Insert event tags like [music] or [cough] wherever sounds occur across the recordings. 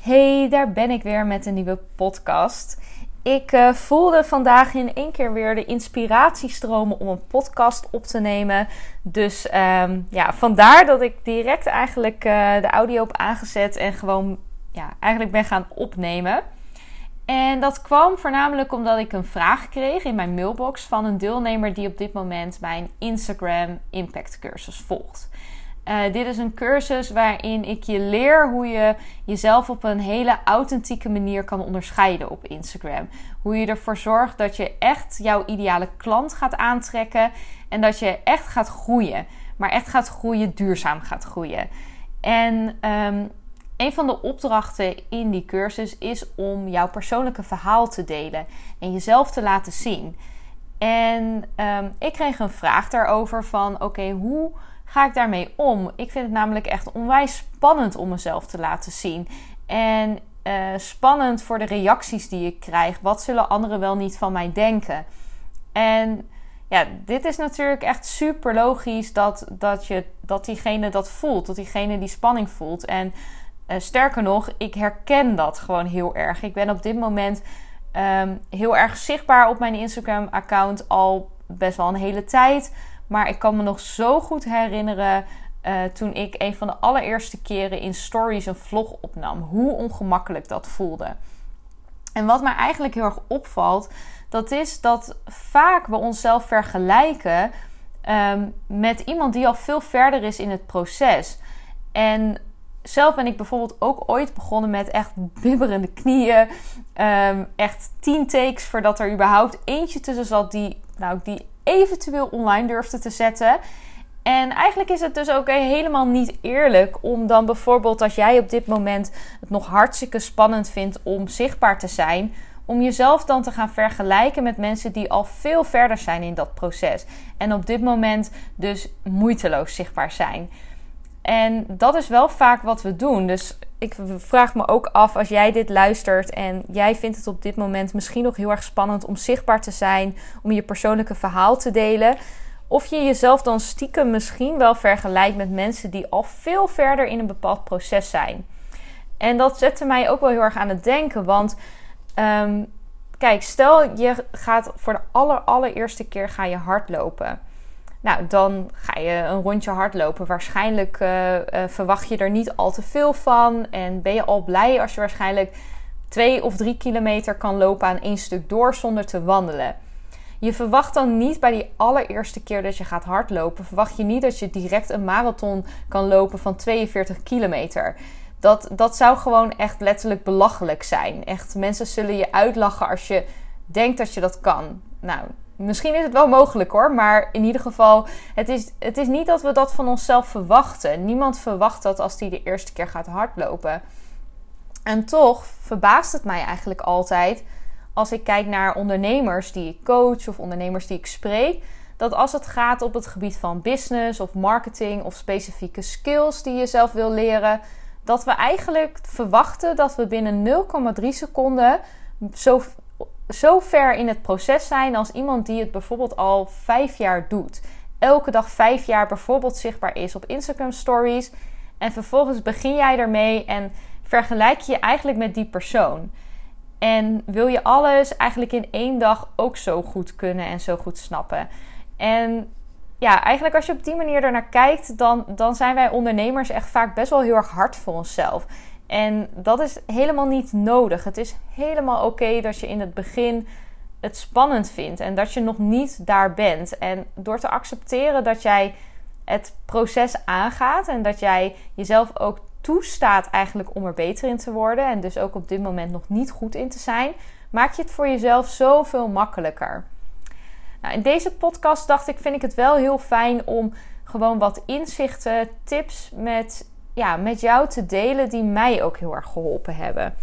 Hey, daar ben ik weer met een nieuwe podcast. Ik uh, voelde vandaag in één keer weer de inspiratie stromen om een podcast op te nemen. Dus um, ja, vandaar dat ik direct eigenlijk uh, de audio op aangezet en gewoon ja, eigenlijk ben gaan opnemen. En dat kwam voornamelijk omdat ik een vraag kreeg in mijn mailbox van een deelnemer die op dit moment mijn Instagram Impact cursus volgt. Uh, dit is een cursus waarin ik je leer hoe je jezelf op een hele authentieke manier kan onderscheiden op Instagram. Hoe je ervoor zorgt dat je echt jouw ideale klant gaat aantrekken en dat je echt gaat groeien. Maar echt gaat groeien, duurzaam gaat groeien. En um, een van de opdrachten in die cursus is om jouw persoonlijke verhaal te delen en jezelf te laten zien. En um, ik kreeg een vraag daarover van oké, hoe ga ik daarmee om? Ik vind het namelijk echt onwijs spannend om mezelf te laten zien. En uh, spannend voor de reacties die ik krijg. Wat zullen anderen wel niet van mij denken? En ja, dit is natuurlijk echt super logisch dat, dat, je, dat diegene dat voelt. Dat diegene die spanning voelt. En uh, sterker nog, ik herken dat gewoon heel erg. Ik ben op dit moment um, heel erg zichtbaar op mijn Instagram-account al best wel een hele tijd. Maar ik kan me nog zo goed herinneren uh, toen ik een van de allereerste keren in stories een vlog opnam. Hoe ongemakkelijk dat voelde. En wat mij eigenlijk heel erg opvalt, dat is dat vaak we onszelf vergelijken um, met iemand die al veel verder is in het proces. En zelf ben ik bijvoorbeeld ook ooit begonnen met echt bibberende knieën. Um, echt tien takes voordat er überhaupt eentje tussen zat die, nou, die eventueel online durfde te zetten. En eigenlijk is het dus ook helemaal niet eerlijk om dan bijvoorbeeld als jij op dit moment het nog hartstikke spannend vindt om zichtbaar te zijn, om jezelf dan te gaan vergelijken met mensen die al veel verder zijn in dat proces. En op dit moment dus moeiteloos zichtbaar zijn. En dat is wel vaak wat we doen. Dus ik vraag me ook af als jij dit luistert en jij vindt het op dit moment misschien nog heel erg spannend om zichtbaar te zijn, om je persoonlijke verhaal te delen. Of je jezelf dan stiekem misschien wel vergelijkt met mensen die al veel verder in een bepaald proces zijn. En dat zette mij ook wel heel erg aan het denken. Want um, kijk, stel je gaat voor de aller, allereerste keer ga je hardlopen. Nou, dan ga je een rondje hardlopen. Waarschijnlijk uh, uh, verwacht je er niet al te veel van. En ben je al blij als je waarschijnlijk twee of drie kilometer kan lopen aan één stuk door zonder te wandelen. Je verwacht dan niet bij die allereerste keer dat je gaat hardlopen, verwacht je niet dat je direct een marathon kan lopen van 42 kilometer. Dat, dat zou gewoon echt letterlijk belachelijk zijn. Echt, mensen zullen je uitlachen als je denkt dat je dat kan. Nou, Misschien is het wel mogelijk hoor, maar in ieder geval, het is, het is niet dat we dat van onszelf verwachten. Niemand verwacht dat als die de eerste keer gaat hardlopen. En toch verbaast het mij eigenlijk altijd als ik kijk naar ondernemers die ik coach of ondernemers die ik spreek, dat als het gaat op het gebied van business of marketing of specifieke skills die je zelf wil leren, dat we eigenlijk verwachten dat we binnen 0,3 seconden zo zo ver in het proces zijn als iemand die het bijvoorbeeld al vijf jaar doet. Elke dag vijf jaar bijvoorbeeld zichtbaar is op Instagram stories. En vervolgens begin jij ermee en vergelijk je je eigenlijk met die persoon. En wil je alles eigenlijk in één dag ook zo goed kunnen en zo goed snappen. En ja, eigenlijk als je op die manier ernaar kijkt, dan, dan zijn wij ondernemers echt vaak best wel heel erg hard voor onszelf. En dat is helemaal niet nodig. Het is helemaal oké dat je in het begin het spannend vindt en dat je nog niet daar bent. En door te accepteren dat jij het proces aangaat en dat jij jezelf ook toestaat eigenlijk om er beter in te worden en dus ook op dit moment nog niet goed in te zijn, maak je het voor jezelf zoveel makkelijker. Nou, in deze podcast dacht ik, vind ik het wel heel fijn om gewoon wat inzichten, tips met ja, met jou te delen die mij ook heel erg geholpen hebben.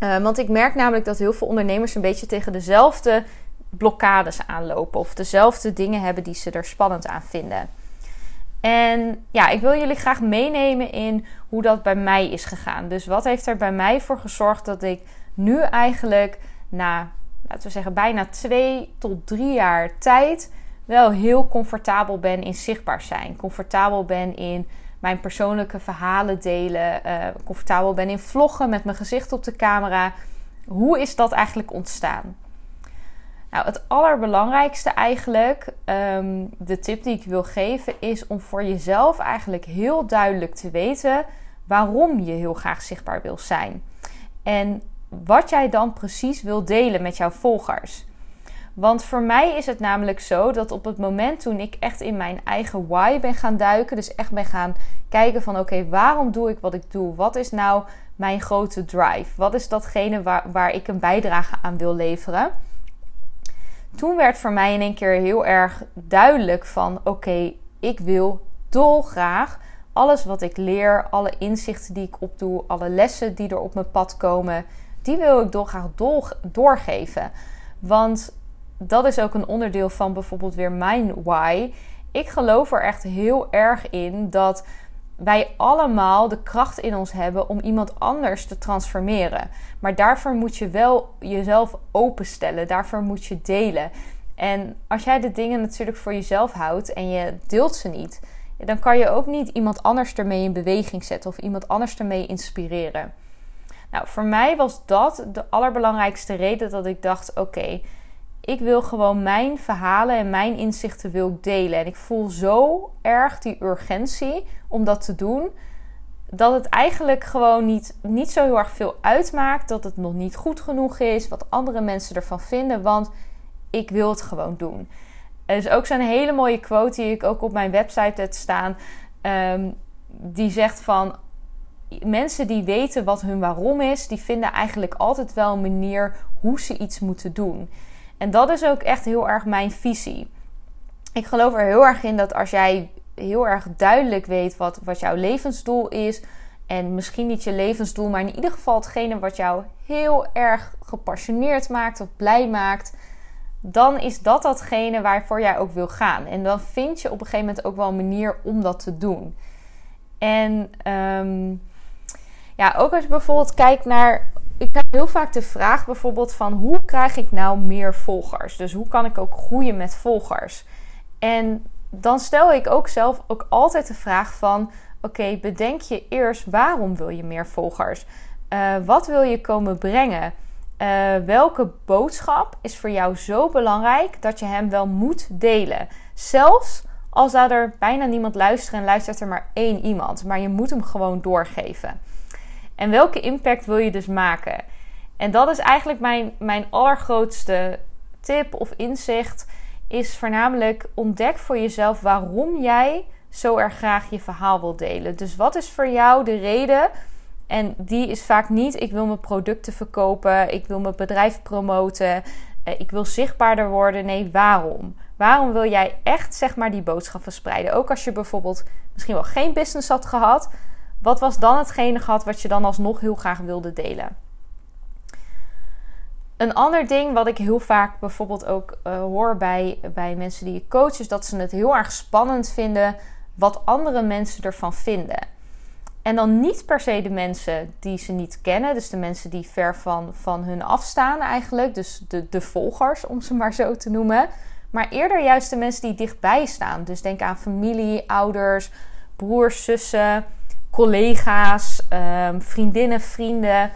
Uh, want ik merk namelijk dat heel veel ondernemers een beetje tegen dezelfde blokkades aanlopen of dezelfde dingen hebben die ze er spannend aan vinden. En ja, ik wil jullie graag meenemen in hoe dat bij mij is gegaan. Dus wat heeft er bij mij voor gezorgd dat ik nu eigenlijk na, laten we zeggen, bijna twee tot drie jaar tijd wel heel comfortabel ben in zichtbaar zijn. Comfortabel ben in mijn persoonlijke verhalen delen, uh, comfortabel ben in vloggen met mijn gezicht op de camera. Hoe is dat eigenlijk ontstaan? Nou, het allerbelangrijkste eigenlijk, ehm, de tip die ik wil geven, is om voor jezelf eigenlijk heel duidelijk te weten waarom je heel graag zichtbaar wil zijn. En wat jij dan precies wil delen met jouw volgers. Want voor mij is het namelijk zo dat op het moment toen ik echt in mijn eigen why ben gaan duiken, dus echt ben gaan kijken van oké, waarom doe ik wat ik doe? Wat is nou mijn grote drive? Wat is datgene waar, waar ik een bijdrage aan wil leveren? Toen werd voor mij in één keer heel erg duidelijk van oké, ik wil dolgraag alles wat ik leer, alle inzichten die ik opdoe, alle lessen die er op mijn pad komen, die wil ik dolgraag doorgeven. Want dat is ook een onderdeel van bijvoorbeeld weer mijn why. Ik geloof er echt heel erg in dat wij allemaal de kracht in ons hebben om iemand anders te transformeren. Maar daarvoor moet je wel jezelf openstellen. Daarvoor moet je delen. En als jij de dingen natuurlijk voor jezelf houdt en je deelt ze niet, dan kan je ook niet iemand anders ermee in beweging zetten of iemand anders ermee inspireren. Nou, voor mij was dat de allerbelangrijkste reden dat ik dacht: oké, ik wil gewoon mijn verhalen en mijn inzichten wil delen. En ik voel zo erg die urgentie om dat te doen. Dat het eigenlijk gewoon niet, niet zo heel erg veel uitmaakt. Dat het nog niet goed genoeg is. Wat andere mensen ervan vinden. Want ik wil het gewoon doen. Er is ook zo'n hele mooie quote die ik ook op mijn website heb staan. Um, die zegt van mensen die weten wat hun waarom is, die vinden eigenlijk altijd wel een manier hoe ze iets moeten doen. En dat is ook echt heel erg mijn visie. Ik geloof er heel erg in dat als jij heel erg duidelijk weet wat, wat jouw levensdoel is. En misschien niet je levensdoel, maar in ieder geval hetgene wat jou heel erg gepassioneerd maakt of blij maakt. Dan is dat datgene waarvoor jij ook wil gaan. En dan vind je op een gegeven moment ook wel een manier om dat te doen. En ehm, ja, ook als je bijvoorbeeld kijkt naar ik krijg heel vaak de vraag bijvoorbeeld van hoe krijg ik nou meer volgers? Dus hoe kan ik ook groeien met volgers? En dan stel ik ook zelf ook altijd de vraag van oké, bedenk je eerst waarom wil je meer volgers? Uh, wat wil je komen brengen? Uh, welke boodschap is voor jou zo belangrijk dat je hem wel moet delen? Zelfs al zou er bijna niemand luisteren en luistert er maar één iemand, maar je moet hem gewoon doorgeven. En welke impact wil je dus maken? En dat is eigenlijk mijn, mijn allergrootste tip of inzicht. Is voornamelijk ontdek voor jezelf waarom jij zo erg graag je verhaal wil delen. Dus wat is voor jou de reden? En die is vaak niet: ik wil mijn producten verkopen, ik wil mijn bedrijf promoten, eh, ik wil zichtbaarder worden. Nee, waarom? Waarom wil jij echt zeg maar die boodschap verspreiden? Ook als je bijvoorbeeld misschien wel geen business had gehad, wat was dan hetgene gehad wat je dan alsnog heel graag wilde delen? Een ander ding wat ik heel vaak bijvoorbeeld ook uh, hoor bij, bij mensen die ik coach, is dat ze het heel erg spannend vinden wat andere mensen ervan vinden. En dan niet per se de mensen die ze niet kennen, dus de mensen die ver van, van hun afstaan eigenlijk, dus de, de volgers om ze maar zo te noemen. Maar eerder juist de mensen die dichtbij staan. Dus denk aan familie, ouders, broers, zussen, collega's, um, vriendinnen, vrienden.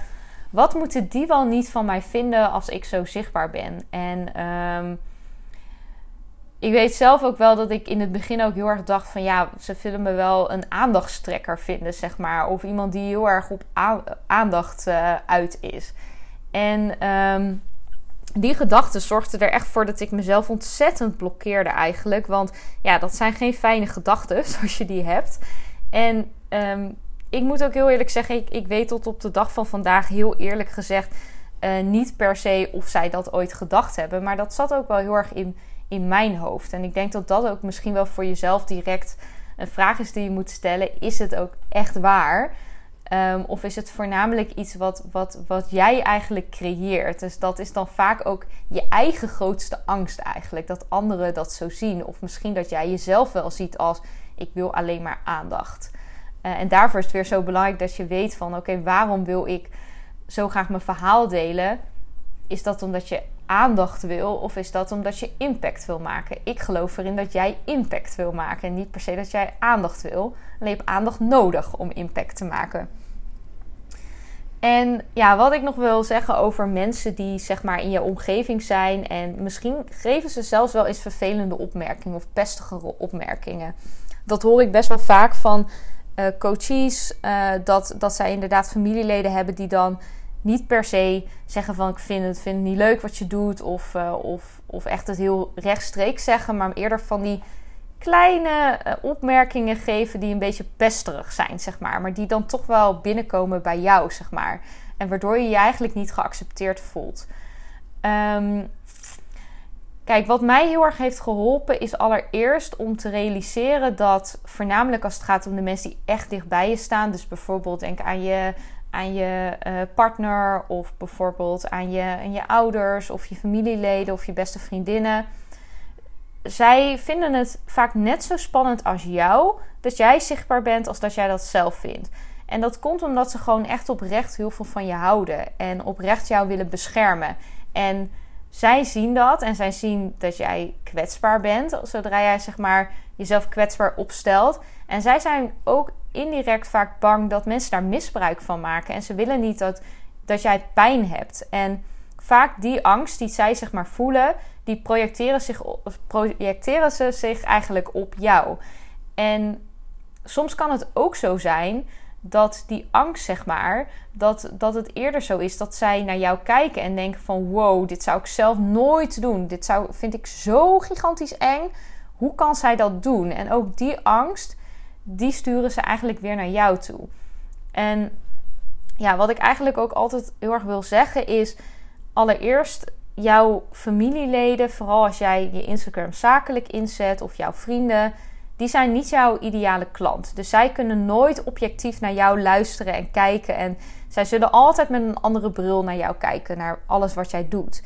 Wat moeten die wel niet van mij vinden als ik zo zichtbaar ben? En um, ik weet zelf ook wel dat ik in het begin ook heel erg dacht van ja, ze willen me wel een aandachtstrekker vinden, zeg maar. Of iemand die heel erg op aandacht uh, uit is. En um, die gedachten zorgden er echt voor dat ik mezelf ontzettend blokkeerde eigenlijk. Want ja, dat zijn geen fijne gedachten [laughs] zoals je die hebt. En um, ik moet ook heel eerlijk zeggen, ik, ik weet tot op de dag van vandaag heel eerlijk gezegd uh, niet per se of zij dat ooit gedacht hebben. Maar dat zat ook wel heel erg in, in mijn hoofd. En ik denk dat dat ook misschien wel voor jezelf direct een vraag is die je moet stellen. Is het ook echt waar? Um, of is het voornamelijk iets wat, wat, wat jij eigenlijk creëert? Dus dat is dan vaak ook je eigen grootste angst eigenlijk. Dat anderen dat zo zien. Of misschien dat jij jezelf wel ziet als ik wil alleen maar aandacht. Uh, en daarvoor is het weer zo belangrijk dat je weet van oké, waarom wil ik zo graag mijn verhaal delen? is dat omdat je aandacht wil of is dat omdat je impact wil maken? Ik geloof erin dat jij impact wil maken en niet per se dat jij aandacht wil. Alleen je aandacht nodig om impact te maken. En ja, wat ik nog wil zeggen over mensen die zeg maar in je omgeving zijn en misschien geven ze zelfs wel eens vervelende opmerkingen of pestigere opmerkingen. Dat hoor ik best wel vaak van uh, coaches, uh, dat, dat zij inderdaad familieleden hebben die dan niet per se zeggen van ik vind het, vind niet leuk wat je doet of, uh, of, of echt het heel rechtstreeks zeggen, maar eerder van die kleine opmerkingen geven die een beetje pesterig zijn, zeg maar. Maar die dan toch wel binnenkomen bij jou, zeg maar. En waardoor je je eigenlijk niet geaccepteerd voelt. Um, Kijk, wat mij heel erg heeft geholpen is allereerst om te realiseren dat voornamelijk als het gaat om de mensen die echt dichtbij je staan, dus bijvoorbeeld denk aan je, aan je uh, partner of bijvoorbeeld aan je, aan je ouders of je familieleden of je beste vriendinnen. Zij vinden het vaak net zo spannend als jou dat jij zichtbaar bent als dat jij dat zelf vindt. En dat komt omdat ze gewoon echt oprecht heel veel van je houden en oprecht jou willen beschermen. En zij zien dat en zij zien dat jij kwetsbaar bent zodra jij zeg maar jezelf kwetsbaar opstelt. En zij zijn ook indirect vaak bang dat mensen daar misbruik van maken. En ze willen niet dat, dat jij pijn hebt. En vaak die angst die zij zeg maar voelen, die projecteren, zich, projecteren ze zich eigenlijk op jou. En soms kan het ook zo zijn dat die angst, zeg maar, dat, dat het eerder zo is dat zij naar jou kijken en denken van wow, dit zou ik zelf nooit doen. Dit zou, vind ik zo gigantisch eng. Hoe kan zij dat doen? En ook die angst, die sturen ze eigenlijk weer naar jou toe. En ja, wat ik eigenlijk ook altijd heel erg wil zeggen is, allereerst jouw familieleden, vooral als jij je Instagram zakelijk inzet of jouw vrienden, die zijn niet jouw ideale klant. Dus zij kunnen nooit objectief naar jou luisteren en kijken. En zij zullen altijd met een andere bril naar jou kijken, naar alles wat jij doet.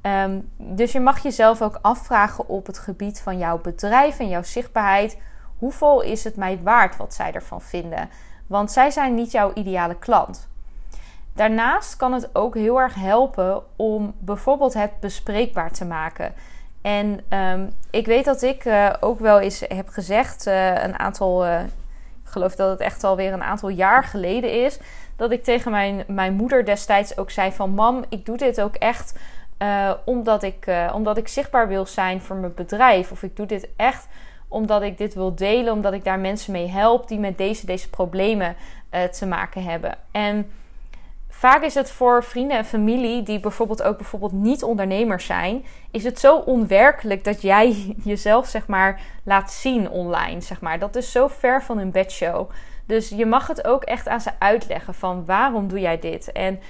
Ehm, dus je mag jezelf ook afvragen op het gebied van jouw bedrijf en jouw zichtbaarheid. Hoeveel is het mij waard wat zij ervan vinden? Want zij zijn niet jouw ideale klant. Daarnaast kan het ook heel erg helpen om bijvoorbeeld het bespreekbaar te maken. En um, ik weet dat ik uh, ook wel eens heb gezegd, uh, een aantal, uh, ik geloof dat het echt alweer een aantal jaar geleden is, dat ik tegen mijn, mijn moeder destijds ook zei van mam, ik doe dit ook echt omdat, ik, omdat ik zichtbaar wil zijn voor mijn bedrijf. Of ik doe dit echt omdat ik dit wil delen, omdat ik daar mensen mee help die met deze, deze problemen te maken hebben. En Vaak is het voor vrienden en familie die bijvoorbeeld ook bijvoorbeeld niet ondernemers zijn, is het zo onwerkelijk dat jij [laughs] jezelf zeg maar laat zien online, zeg maar. Dat is zo ver van een bedshow. Dus je mag het ook echt aan ze uitleggen van waarom doe jij dit? En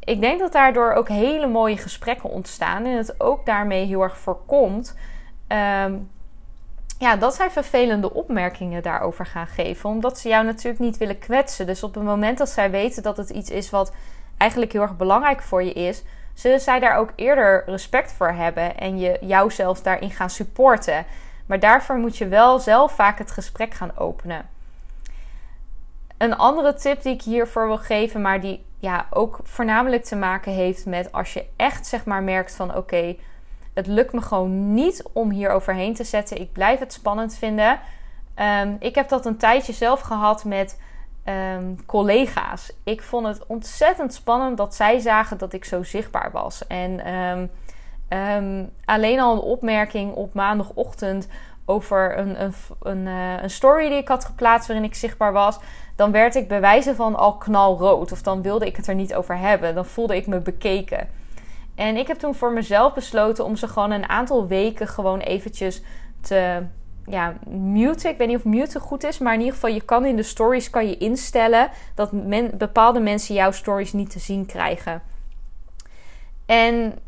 ik denk dat daardoor ook hele mooie gesprekken ontstaan en het ook daarmee heel erg voorkomt um, ja, dat zij vervelende opmerkingen daarover gaan geven. Omdat ze jou natuurlijk niet willen kwetsen. Dus op het moment dat zij weten dat het iets is wat eigenlijk heel erg belangrijk voor je is, zullen zij daar ook eerder respect voor hebben en je jou zelfs daarin gaan supporten. Maar daarvoor moet je wel zelf vaak het gesprek gaan openen. Een andere tip die ik hiervoor wil geven, maar die ja, ook voornamelijk te maken heeft met als je echt zeg maar merkt van oké, het lukt me gewoon niet om hier overheen te zetten. Ik blijf het spannend vinden. Um, ik heb dat een tijdje zelf gehad met um, collega's. Ik vond het ontzettend spannend dat zij zagen dat ik zo zichtbaar was. En um, alleen al een opmerking op maandagochtend over een, een, een, uh, een, story die ik had geplaatst waarin ik zichtbaar was. Dan werd ik bij wijze van al knalrood. Of dan wilde ik het er niet over hebben. Dan voelde ik me bekeken. En ik heb toen voor mezelf besloten om ze gewoon een aantal weken gewoon eventjes te ja, muten. Ik weet niet of muten goed is, maar in ieder geval je kan in de stories kan je instellen dat men, bepaalde mensen jouw stories niet te zien krijgen. En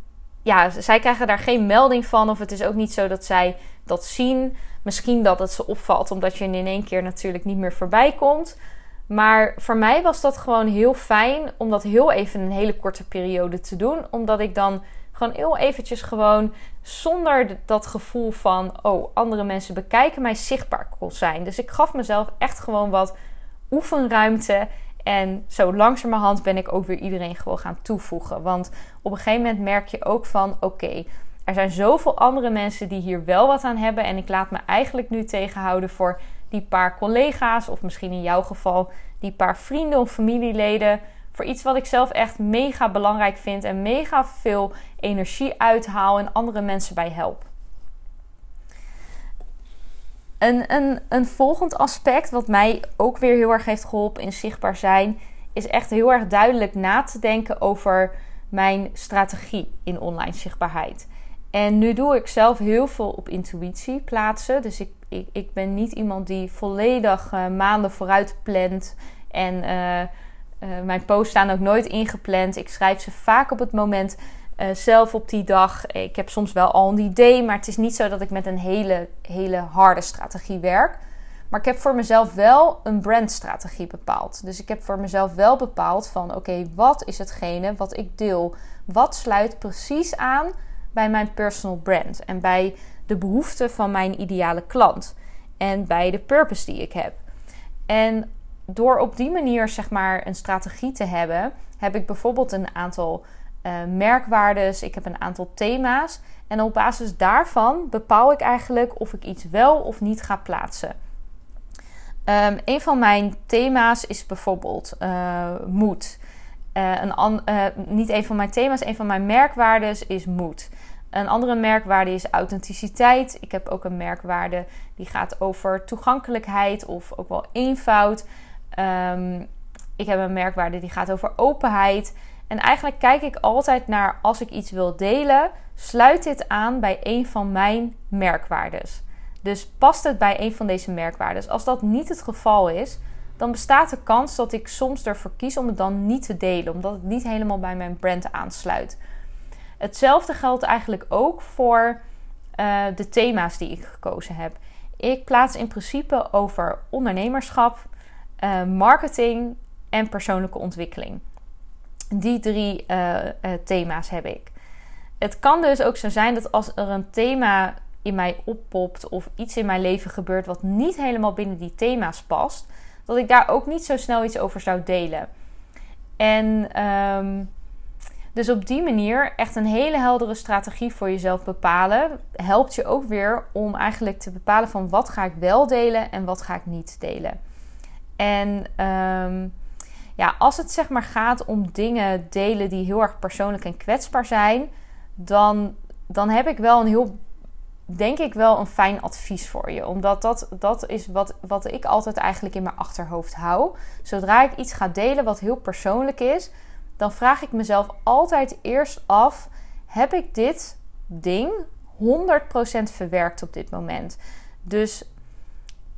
ja, zij krijgen daar geen melding van of het is ook niet zo dat zij dat zien. Misschien dat het ze opvalt omdat je in één keer natuurlijk niet meer voorbij komt. Maar voor mij was dat gewoon heel fijn om dat heel even een hele korte periode te doen. Omdat ik dan gewoon heel eventjes gewoon zonder dat gevoel van... oh, andere mensen bekijken mij zichtbaar kon zijn. Dus ik gaf mezelf echt gewoon wat oefenruimte. En zo langzamerhand ben ik ook weer iedereen gewoon gaan toevoegen. Want op een gegeven moment merk je ook van: oké, er zijn zoveel andere mensen die hier wel wat aan hebben. En ik laat me eigenlijk nu tegenhouden voor die paar collega's, of misschien in jouw geval die paar vrienden of familieleden. Voor iets wat ik zelf echt mega belangrijk vind en mega veel energie uithaal en andere mensen bij help. Een, een, een volgend aspect wat mij ook weer heel erg heeft geholpen in zichtbaar zijn, is echt heel erg duidelijk na te denken over mijn strategie in online zichtbaarheid. En nu doe ik zelf heel veel op intuïtie plaatsen. Dus ik, ik, ik ben niet iemand die volledig uh, maanden vooruit plant. En uh, uh, mijn posts staan ook nooit ingepland. Ik schrijf ze vaak op het moment zelf op die dag. Ik heb soms wel al een idee, maar het is niet zo dat ik met een hele, hele harde strategie werk. Maar ik heb voor mezelf wel een brandstrategie bepaald. Dus ik heb voor mezelf wel bepaald van oké, wat is hetgene wat ik deel? Wat sluit precies aan bij mijn personal brand en bij de behoeften van mijn ideale klant en bij de purpose die ik heb. En door op die manier zeg maar een strategie te hebben, heb ik bijvoorbeeld een aantal uh, merkwaardes, ik heb een aantal thema's en op basis daarvan bepaal ik eigenlijk of ik iets wel of niet ga plaatsen. Um, een van mijn thema's is bijvoorbeeld uh, moed. Uh, een uh, niet een van mijn thema's, een van mijn merkwaardes is moed. Een andere merkwaarde is authenticiteit. Ik heb ook een merkwaarde die gaat over toegankelijkheid of ook wel eenvoud. Um, ik heb een merkwaarde die gaat over openheid. En eigenlijk kijk ik altijd naar als ik iets wil delen, sluit dit aan bij een van mijn merkwaardes. Dus past het bij een van deze merkwaardes? Als dat niet het geval is, dan bestaat de kans dat ik soms ervoor kies om het dan niet te delen, omdat het niet helemaal bij mijn brand aansluit. Hetzelfde geldt eigenlijk ook voor uh, de thema's die ik gekozen heb. Ik plaats in principe over ondernemerschap, uh, marketing en persoonlijke ontwikkeling. Die drie uh, thema's heb ik. Het kan dus ook zo zijn dat als er een thema in mij oppopt of iets in mijn leven gebeurt wat niet helemaal binnen die thema's past, dat ik daar ook niet zo snel iets over zou delen. En um, dus op die manier echt een hele heldere strategie voor jezelf bepalen. Helpt je ook weer om eigenlijk te bepalen van wat ga ik wel delen en wat ga ik niet delen. En um, ja, als het zeg maar gaat om dingen delen die heel erg persoonlijk en kwetsbaar zijn, dan, dan heb ik wel een heel, denk ik wel een fijn advies voor je. Omdat dat, dat is wat, wat ik altijd eigenlijk in mijn achterhoofd hou. Zodra ik iets ga delen wat heel persoonlijk is, dan vraag ik mezelf altijd eerst af: heb ik dit ding 100% verwerkt op dit moment? Dus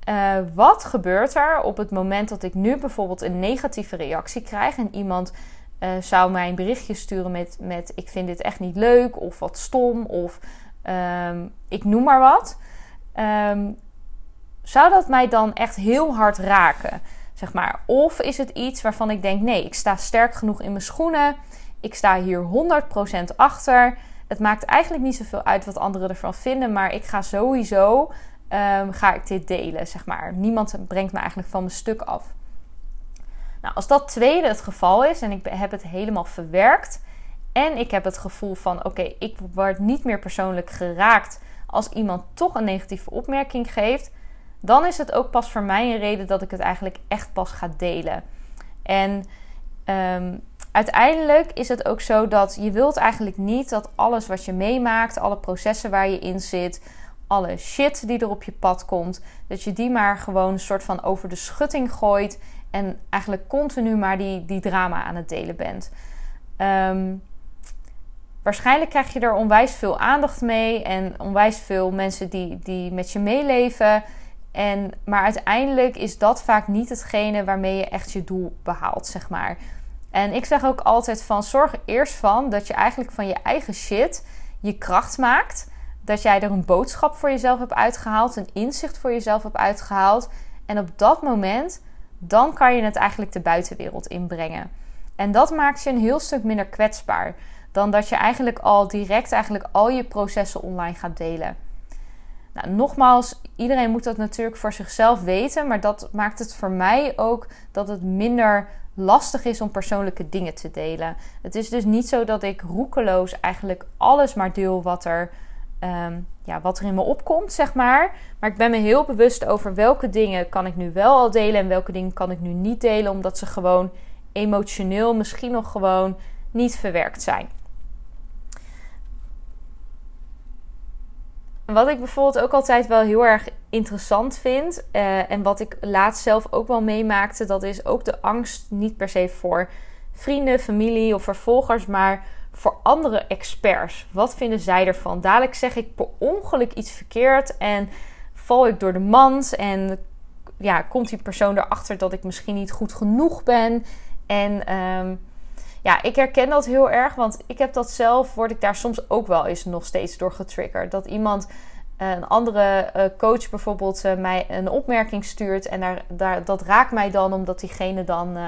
uh, wat gebeurt er op het moment dat ik nu bijvoorbeeld een negatieve reactie krijg en iemand uh, zou mij een berichtje sturen met, met ik vind dit echt niet leuk of wat stom of um, ik noem maar wat. Um, zou dat mij dan echt heel hard raken? Zeg maar. Of is het iets waarvan ik denk: nee, ik sta sterk genoeg in mijn schoenen. Ik sta hier 100% achter. Het maakt eigenlijk niet zoveel uit wat anderen ervan vinden, maar ik ga sowieso um, ga ik dit delen. Zeg maar. Niemand brengt me eigenlijk van mijn stuk af. Nou, als dat tweede het geval is en ik heb het helemaal verwerkt en ik heb het gevoel van: oké, ik word niet meer persoonlijk geraakt als iemand toch een negatieve opmerking geeft, dan is het ook pas voor mij een reden dat ik het eigenlijk echt pas ga delen. En um, uiteindelijk is het ook zo dat je wilt eigenlijk niet dat alles wat je meemaakt, alle processen waar je in zit, alle shit die er op je pad komt, dat je die maar gewoon een soort van over de schutting gooit en eigenlijk continu maar die, die drama aan het delen bent. Um, waarschijnlijk krijg je er onwijs veel aandacht mee en onwijs veel mensen die, die met je meeleven. En, maar uiteindelijk is dat vaak niet hetgene waarmee je echt je doel behaalt, zeg maar. En ik zeg ook altijd van zorg er eerst van dat je eigenlijk van je eigen shit je kracht maakt. Dat jij er een boodschap voor jezelf hebt uitgehaald, een inzicht voor jezelf hebt uitgehaald. En op dat moment, dan kan je het eigenlijk de buitenwereld inbrengen. En dat maakt je een heel stuk minder kwetsbaar dan dat je eigenlijk al direct eigenlijk al je processen online gaat delen. Nou, nogmaals, iedereen moet dat natuurlijk voor zichzelf weten, maar dat maakt het voor mij ook dat het minder lastig is om persoonlijke dingen te delen. Het is dus niet zo dat ik roekeloos eigenlijk alles maar deel wat er, ehm, ja, wat er in me opkomt, zeg maar. Maar ik ben me heel bewust over welke dingen kan ik nu wel al delen en welke dingen kan ik nu niet delen, omdat ze gewoon emotioneel misschien nog gewoon niet verwerkt zijn. Wat ik bijvoorbeeld ook altijd wel heel erg interessant vind, uh, en wat ik laatst zelf ook wel meemaakte, dat is ook de angst niet per se voor vrienden, familie of vervolgers, maar voor andere experts. Wat vinden zij ervan? Dadelijk zeg ik per ongeluk iets verkeerd en val ik door de mand en ja, komt die persoon erachter dat ik misschien niet goed genoeg ben. En um, ja, ik herken dat heel erg, want ik heb dat zelf, word ik daar soms ook wel eens nog steeds door getriggerd. Dat iemand, eh, een andere eh, coach bijvoorbeeld, eh, mij een opmerking stuurt en daar, daar, dat raakt mij dan omdat diegene dan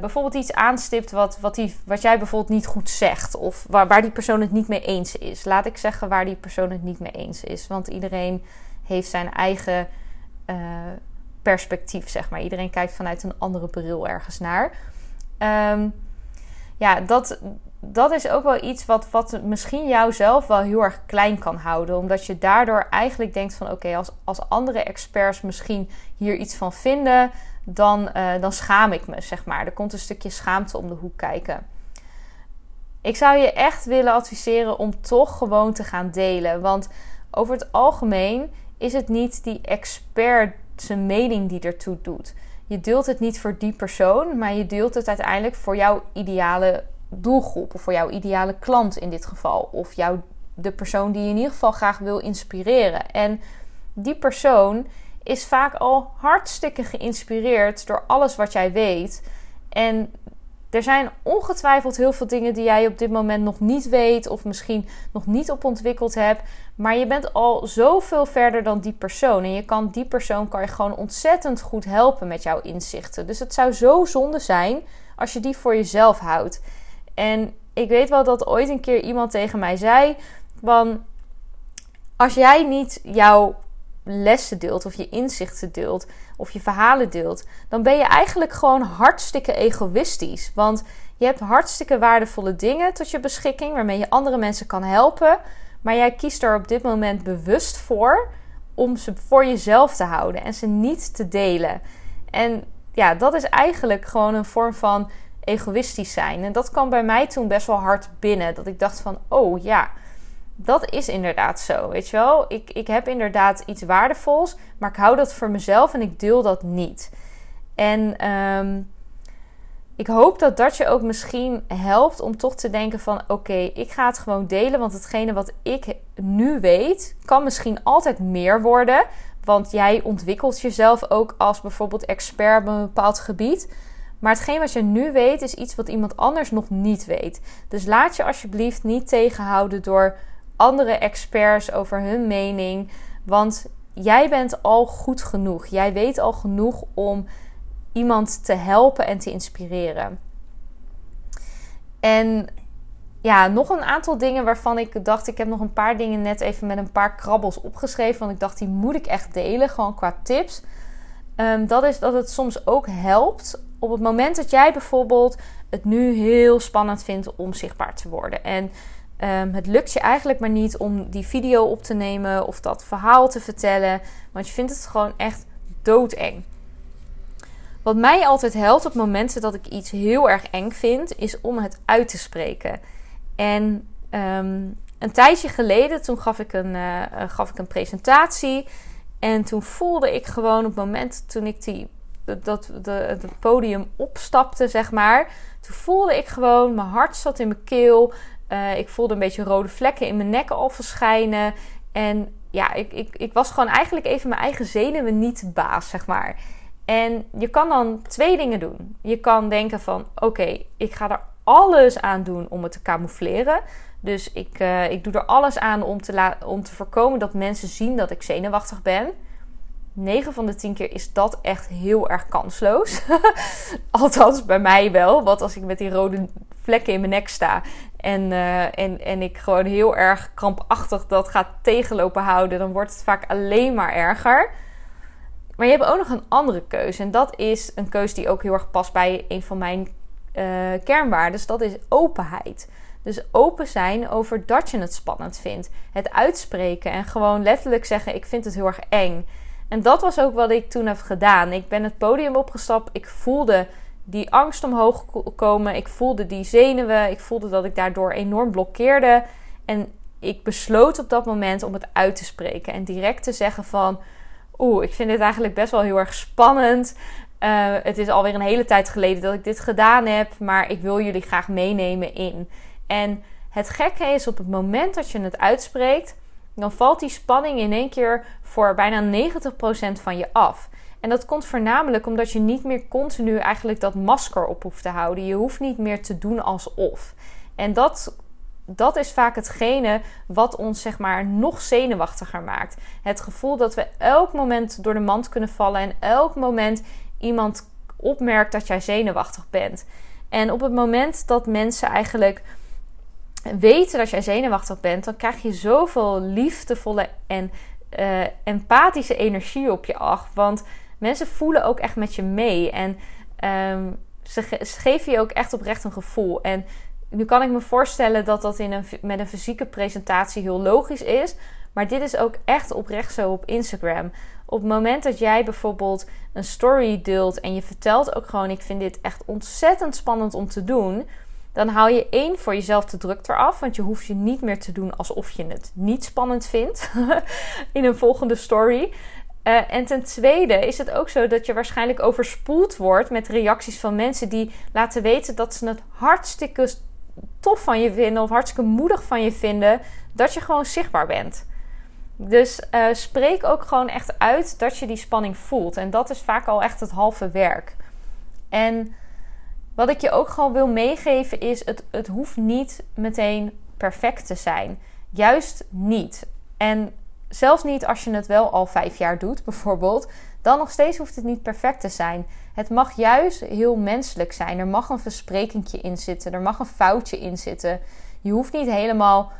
bijvoorbeeld iets aanstipt wat, wat, die, wat jij bijvoorbeeld niet goed zegt of waar, waar die persoon het niet mee eens is. Laat ik zeggen waar die persoon het niet mee eens is, want iedereen heeft zijn eigen perspectief, zeg maar. Iedereen kijkt vanuit een andere bril ergens naar. Um, ja, dat, dat is ook wel iets wat, wat misschien jou zelf wel heel erg klein kan houden. Omdat je daardoor eigenlijk denkt van oké, als, als andere experts misschien hier iets van vinden, dan, uh, dan schaam ik me, zeg maar. Er komt een stukje schaamte om de hoek kijken. Ik zou je echt willen adviseren om toch gewoon te gaan delen. Want over het algemeen is het niet die expert zijn mening die ertoe doet je deelt het niet voor die persoon, maar je deelt het uiteindelijk voor jouw ideale doelgroep of voor jouw ideale klant in dit geval. Of jouw, de persoon die je in ieder geval graag wil inspireren. En die persoon is vaak al hartstikke geïnspireerd door alles wat jij weet. En er zijn ongetwijfeld heel veel dingen die jij op dit moment nog niet weet of misschien nog niet op ontwikkeld hebt. Maar je bent al zoveel verder dan die persoon. En je kan die persoon kan je gewoon ontzettend goed helpen met jouw inzichten. Dus het zou zo zonde zijn als je die voor jezelf houdt. En ik weet wel dat ooit een keer iemand tegen mij zei: van als jij niet jouw lessen deelt of je inzichten deelt of je verhalen deelt, dan ben je eigenlijk gewoon hartstikke egoïstisch. Want je hebt hartstikke waardevolle dingen tot je beschikking waarmee je andere mensen kan helpen, maar jij kiest er op dit moment bewust voor om ze voor jezelf te houden en ze niet te delen. En ja, dat is eigenlijk gewoon een vorm van egoïstisch zijn. En dat kwam bij mij toen best wel hard binnen. Dat ik dacht van, oh ja, dat is inderdaad zo, weet je wel. Ik, ik heb inderdaad iets waardevols, maar ik hou dat voor mezelf en ik deel dat niet. En ehm, ik hoop dat dat je ook misschien helpt om toch te denken van... oké, ik ga het gewoon delen, want hetgene wat ik nu weet... kan misschien altijd meer worden. Want jij ontwikkelt jezelf ook als bijvoorbeeld expert op een bepaald gebied... Maar hetgeen wat je nu weet is iets wat iemand anders nog niet weet. Dus laat je alsjeblieft niet tegenhouden door andere experts over hun mening. Want jij bent al goed genoeg. Jij weet al genoeg om iemand te helpen en te inspireren. En ja, nog een aantal dingen waarvan ik dacht, ik heb nog een paar dingen net even met een paar krabbels opgeschreven. Want ik dacht, die moet ik echt delen, gewoon qua tips. Um, dat is dat het soms ook helpt op het moment dat jij bijvoorbeeld het nu heel spannend vindt om zichtbaar te worden. En Um, het lukt je eigenlijk maar niet om die video op te nemen of dat verhaal te vertellen, want je vindt het gewoon echt doodeng. Wat mij altijd helpt op momenten dat ik iets heel erg eng vind, is om het uit te spreken. En um, een tijdje geleden, toen gaf ik een, uh, gaf ik een presentatie. En toen voelde ik gewoon op het moment toen ik die, dat, het podium opstapte, zeg maar. Toen voelde ik gewoon, mijn hart zat in mijn keel. Uh, ik voelde een beetje rode vlekken in mijn nek al verschijnen. En ja, ik, ik, ik was gewoon eigenlijk even mijn eigen zenuwen niet baas, zeg maar. En je kan dan twee dingen doen. Je kan denken van, oké, ik ga er alles aan doen om het te camoufleren. Dus ik, uh, ik doe er alles aan om te, om te voorkomen dat mensen zien dat ik zenuwachtig ben. 9 van de 10 keer is dat echt heel erg kansloos. [laughs] Althans, bij mij wel. Want als ik met die rode vlekken in mijn nek sta en, uh, en, en ik gewoon heel erg krampachtig dat ga tegenlopen houden, dan wordt het vaak alleen maar erger. Maar je hebt ook nog een andere keuze. En dat is een keuze die ook heel erg past bij een van mijn uh, kernwaarden. Dat is openheid. Dus open zijn over dat je het spannend vindt. Het uitspreken en gewoon letterlijk zeggen: Ik vind het heel erg eng. En dat was ook wat ik toen heb gedaan. Ik ben het podium opgestapt. Ik voelde die angst omhoog komen. Ik voelde die zenuwen. Ik voelde dat ik daardoor enorm blokkeerde. En ik besloot op dat moment om het uit te spreken. En direct te zeggen van... Oeh, ik vind dit eigenlijk best wel heel erg spannend. Uh, het is alweer een hele tijd geleden dat ik dit gedaan heb. Maar ik wil jullie graag meenemen in. En het gekke is op het moment dat je het uitspreekt... Dan valt die spanning in één keer voor bijna 90% van je af. En dat komt voornamelijk omdat je niet meer continu eigenlijk dat masker op hoeft te houden. Je hoeft niet meer te doen alsof. En dat, dat is vaak hetgene wat ons zeg maar nog zenuwachtiger maakt. Het gevoel dat we elk moment door de mand kunnen vallen en elk moment iemand opmerkt dat jij zenuwachtig bent. En op het moment dat mensen eigenlijk weten dat jij zenuwachtig bent, dan krijg je zoveel liefdevolle en uh, empathische energie op je af. Want mensen voelen ook echt met je mee. En um, ze, geven je ook echt oprecht een gevoel. En nu kan ik me voorstellen dat dat in een, met een fysieke presentatie heel logisch is. Maar dit is ook echt oprecht zo op Instagram. Op het moment dat jij bijvoorbeeld een story deelt en je vertelt ook gewoon: Ik vind dit echt ontzettend spannend om te doen. Dan haal je één voor jezelf de druk eraf. Want je hoeft je niet meer te doen alsof je het niet spannend vindt [laughs] in een volgende story. Uh, en ten tweede is het ook zo dat je waarschijnlijk overspoeld wordt met reacties van mensen die laten weten dat ze het hartstikke tof van je vinden of hartstikke moedig van je vinden dat je gewoon zichtbaar bent. Dus uh, spreek ook gewoon echt uit dat je die spanning voelt. En dat is vaak al echt het halve werk. En wat ik je ook gewoon wil meegeven is: het, het hoeft niet meteen perfect te zijn. Juist niet. En zelfs niet als je het wel al vijf jaar doet, [laughs] bijvoorbeeld, dan nog steeds hoeft het niet perfect te zijn. Het mag juist heel menselijk zijn. Er mag een versprekingje in zitten, er mag een foutje in zitten. Je hoeft niet helemaal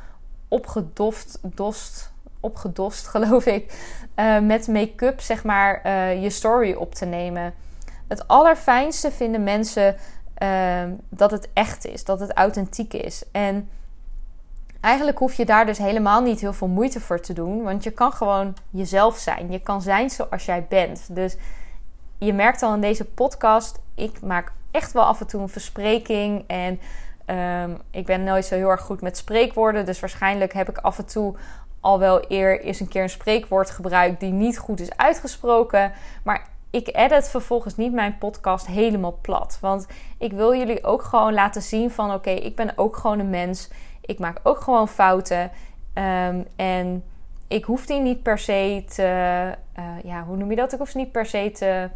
opgedoft, dost, opgedost, [laughs] geloof ik, uh, met make-up, zeg maar, uh, je story op te nemen. Het allerfijnste vinden mensen uh, dat het echt is, dat het authentiek is. En Eigenlijk hoef je daar dus helemaal niet heel veel moeite voor te doen, want je kan gewoon jezelf zijn. Je kan zijn zoals jij bent. Dus je merkt al in deze podcast, ik maak echt wel af en toe een verspreking en um, ik ben nooit zo heel erg goed met spreekwoorden, dus waarschijnlijk heb ik af en toe al wel eer eens een keer een spreekwoord gebruikt die niet goed is uitgesproken, maar ik edit vervolgens niet mijn podcast helemaal plat. Want ik wil jullie ook gewoon laten zien van oké, ik ben ook gewoon een mens. Ik maak ook gewoon fouten. Ehm, en ik hoef die niet per se te. Uh, ja, hoe noem je dat? Ik hoef ze niet per se te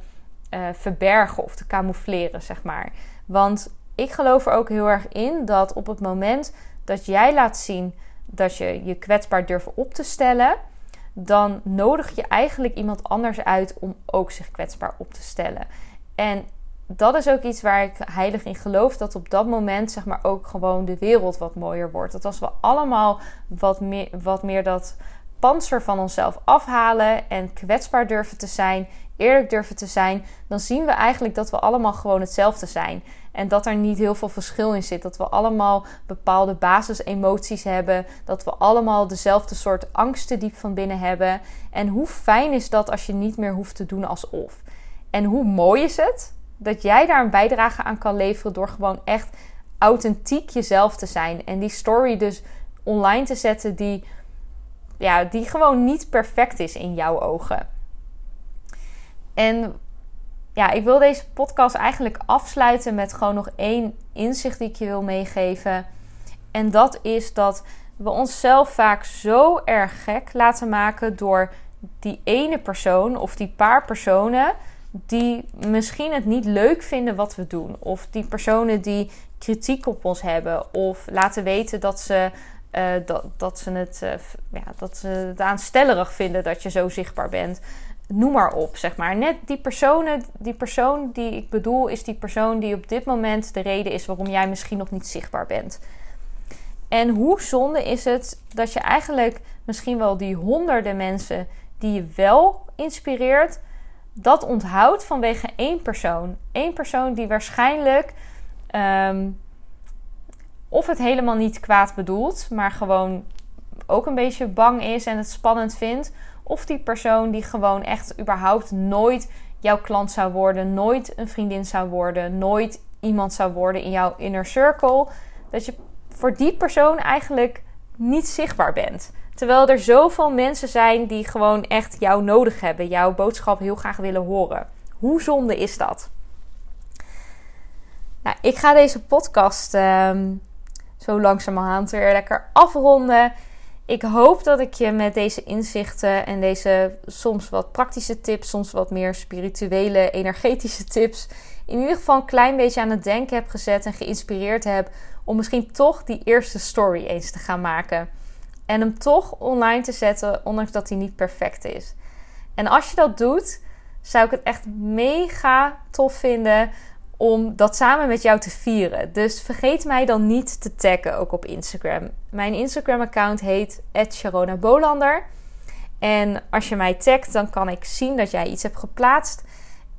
uh, verbergen of te camoufleren, zeg maar. Want ik geloof er ook heel erg in dat op het moment dat jij laat zien dat je je kwetsbaar durft op te stellen, dan nodig je eigenlijk iemand anders uit om ook zich kwetsbaar op te stellen. En dat is ook iets waar ik heilig in geloof. Dat op dat moment zeg maar ook gewoon de wereld wat mooier wordt. Dat als we allemaal wat meer, wat meer dat panzer van onszelf afhalen en kwetsbaar durven te zijn, eerlijk durven te zijn, dan zien we eigenlijk dat we allemaal gewoon hetzelfde zijn. En dat er niet heel veel verschil in zit. Dat we allemaal bepaalde basisemoties hebben. Dat we allemaal dezelfde soort angsten diep van binnen hebben. En hoe fijn is dat als je niet meer hoeft te doen alsof? En hoe mooi is het dat jij daar een bijdrage aan kan leveren door gewoon echt authentiek jezelf te zijn. En die story dus online te zetten die, ja, die gewoon niet perfect is in jouw ogen. En ja, ik wil deze podcast eigenlijk afsluiten met gewoon nog één inzicht die ik je wil meegeven. En dat is dat we onszelf vaak zo erg gek laten maken door die ene persoon of die paar personen die misschien het niet leuk vinden wat we doen. Of die personen die kritiek op ons hebben. Of laten weten dat ze, uh, dat, dat, ze het, uh, ja, dat ze het aanstellerig vinden dat je zo zichtbaar bent. Noem maar op, zeg maar. Net die personen, die persoon die ik bedoel, is die persoon die op dit moment de reden is waarom jij misschien nog niet zichtbaar bent. En hoe zonde is het dat je eigenlijk misschien wel die honderden mensen die je wel inspireert, dat onthoudt vanwege één persoon. Eén persoon die waarschijnlijk ehm, of het helemaal niet kwaad bedoelt, maar gewoon ook een beetje bang is en het spannend vindt. Of die persoon die gewoon echt überhaupt nooit jouw klant zou worden, nooit een vriendin zou worden, nooit iemand zou worden in jouw inner circle. Dat je voor die persoon eigenlijk niet zichtbaar bent. Terwijl er zoveel mensen zijn die gewoon echt jou nodig hebben, jouw boodschap heel graag willen horen. Hoe zonde is dat? Nou, ik ga deze podcast um, zo langzamerhand weer lekker afronden. Ik hoop dat ik je met deze inzichten en deze soms wat praktische tips, soms wat meer spirituele, energetische tips, in ieder geval een klein beetje aan het denken heb gezet en geïnspireerd heb om misschien toch die eerste story eens te gaan maken. En hem toch online te zetten, ondanks dat hij niet perfect is. En als je dat doet, zou ik het echt mega tof vinden om dat samen met jou te vieren. Dus vergeet mij dan niet te taggen, ook op Instagram. Mijn Instagram-account heet Sharona Bolander. En als je mij tagt, dan kan ik zien dat jij iets hebt geplaatst.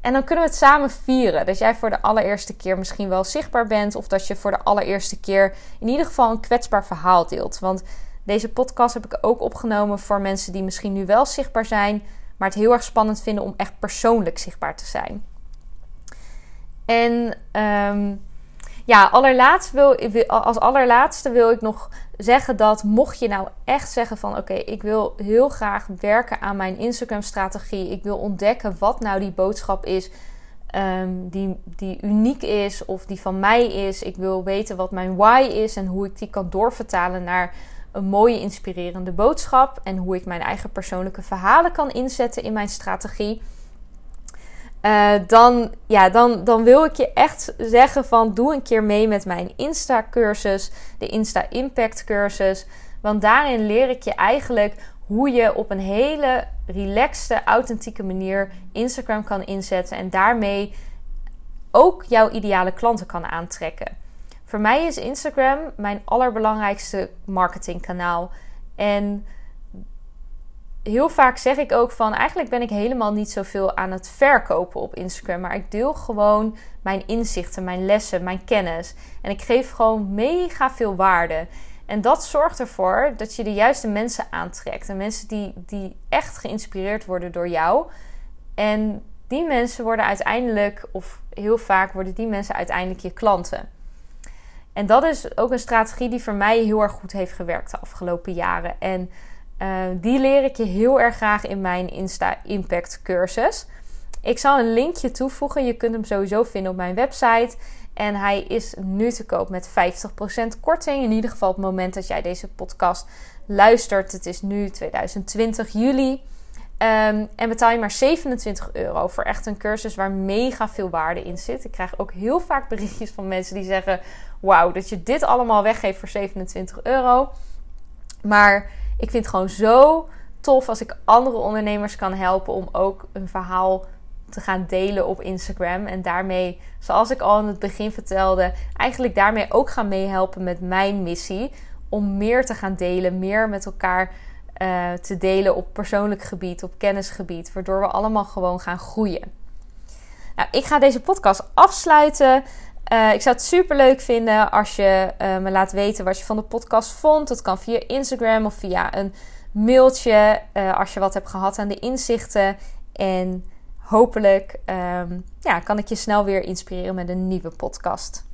En dan kunnen we het samen vieren. Dat jij voor de allereerste keer misschien wel zichtbaar bent. Of dat je voor de allereerste keer in ieder geval een kwetsbaar verhaal deelt. Want deze podcast heb ik ook opgenomen voor mensen die misschien nu wel zichtbaar zijn. Maar het heel erg spannend vinden om echt persoonlijk zichtbaar te zijn. En um, ja, allerlaatst wil, als allerlaatste wil ik nog zeggen dat mocht je nou echt zeggen van oké, ik wil heel graag werken aan mijn Instagram strategie. Ik wil ontdekken wat nou die boodschap is um, die, die uniek is of die van mij is. Ik wil weten wat mijn why is en hoe ik die kan doorvertalen naar een mooie inspirerende boodschap. En hoe ik mijn eigen persoonlijke verhalen kan inzetten in mijn strategie uh, dan, ja, dan, dan wil ik je echt zeggen van doe een keer mee met mijn Insta-cursus, de Insta Impact cursus. Want daarin leer ik je eigenlijk hoe je op een hele relaxte, authentieke manier Instagram kan inzetten en daarmee ook jouw ideale klanten kan aantrekken. Voor mij is Instagram mijn allerbelangrijkste marketingkanaal. En heel vaak zeg ik ook van eigenlijk ben ik helemaal niet zoveel aan het verkopen op Instagram. Maar ik deel gewoon mijn inzichten, mijn lessen, mijn kennis. En ik geef gewoon mega veel waarde. En dat zorgt ervoor dat je de juiste mensen aantrekt. En mensen die, die echt geïnspireerd worden door jou. En die mensen worden uiteindelijk, of heel vaak worden die mensen uiteindelijk je klanten. En dat is ook een strategie die voor mij heel erg goed heeft gewerkt de afgelopen jaren. En uh, die leer ik je heel erg graag in mijn Insta Impact cursus. Ik zal een linkje toevoegen. Je kunt hem sowieso vinden op mijn website. En hij is nu te koop met 50% korting. In ieder geval op het moment dat jij deze podcast luistert. Het is nu 2020 juli. Um, en betaal je maar 27 euro voor echt een cursus waar mega veel waarde in zit. Ik krijg ook heel vaak berichtjes van mensen die zeggen: Wauw, dat je dit allemaal weggeeft voor 27 euro. Maar ik vind het gewoon zo tof als ik andere ondernemers kan helpen om ook een verhaal te gaan delen op Instagram. En daarmee, zoals ik al in het begin vertelde, eigenlijk daarmee ook gaan meehelpen met mijn missie. Om meer te gaan delen, meer met elkaar uh, te delen op persoonlijk gebied, op kennisgebied. Waardoor we allemaal gewoon gaan groeien. Nou, ik ga deze podcast afsluiten. Uh, ik zou het super leuk vinden als je uh, me laat weten wat je van de podcast vond. Dat kan via Instagram of via een mailtje. Als je wat hebt gehad aan de inzichten. En hopelijk um, ja, kan ik je snel weer inspireren met een nieuwe podcast.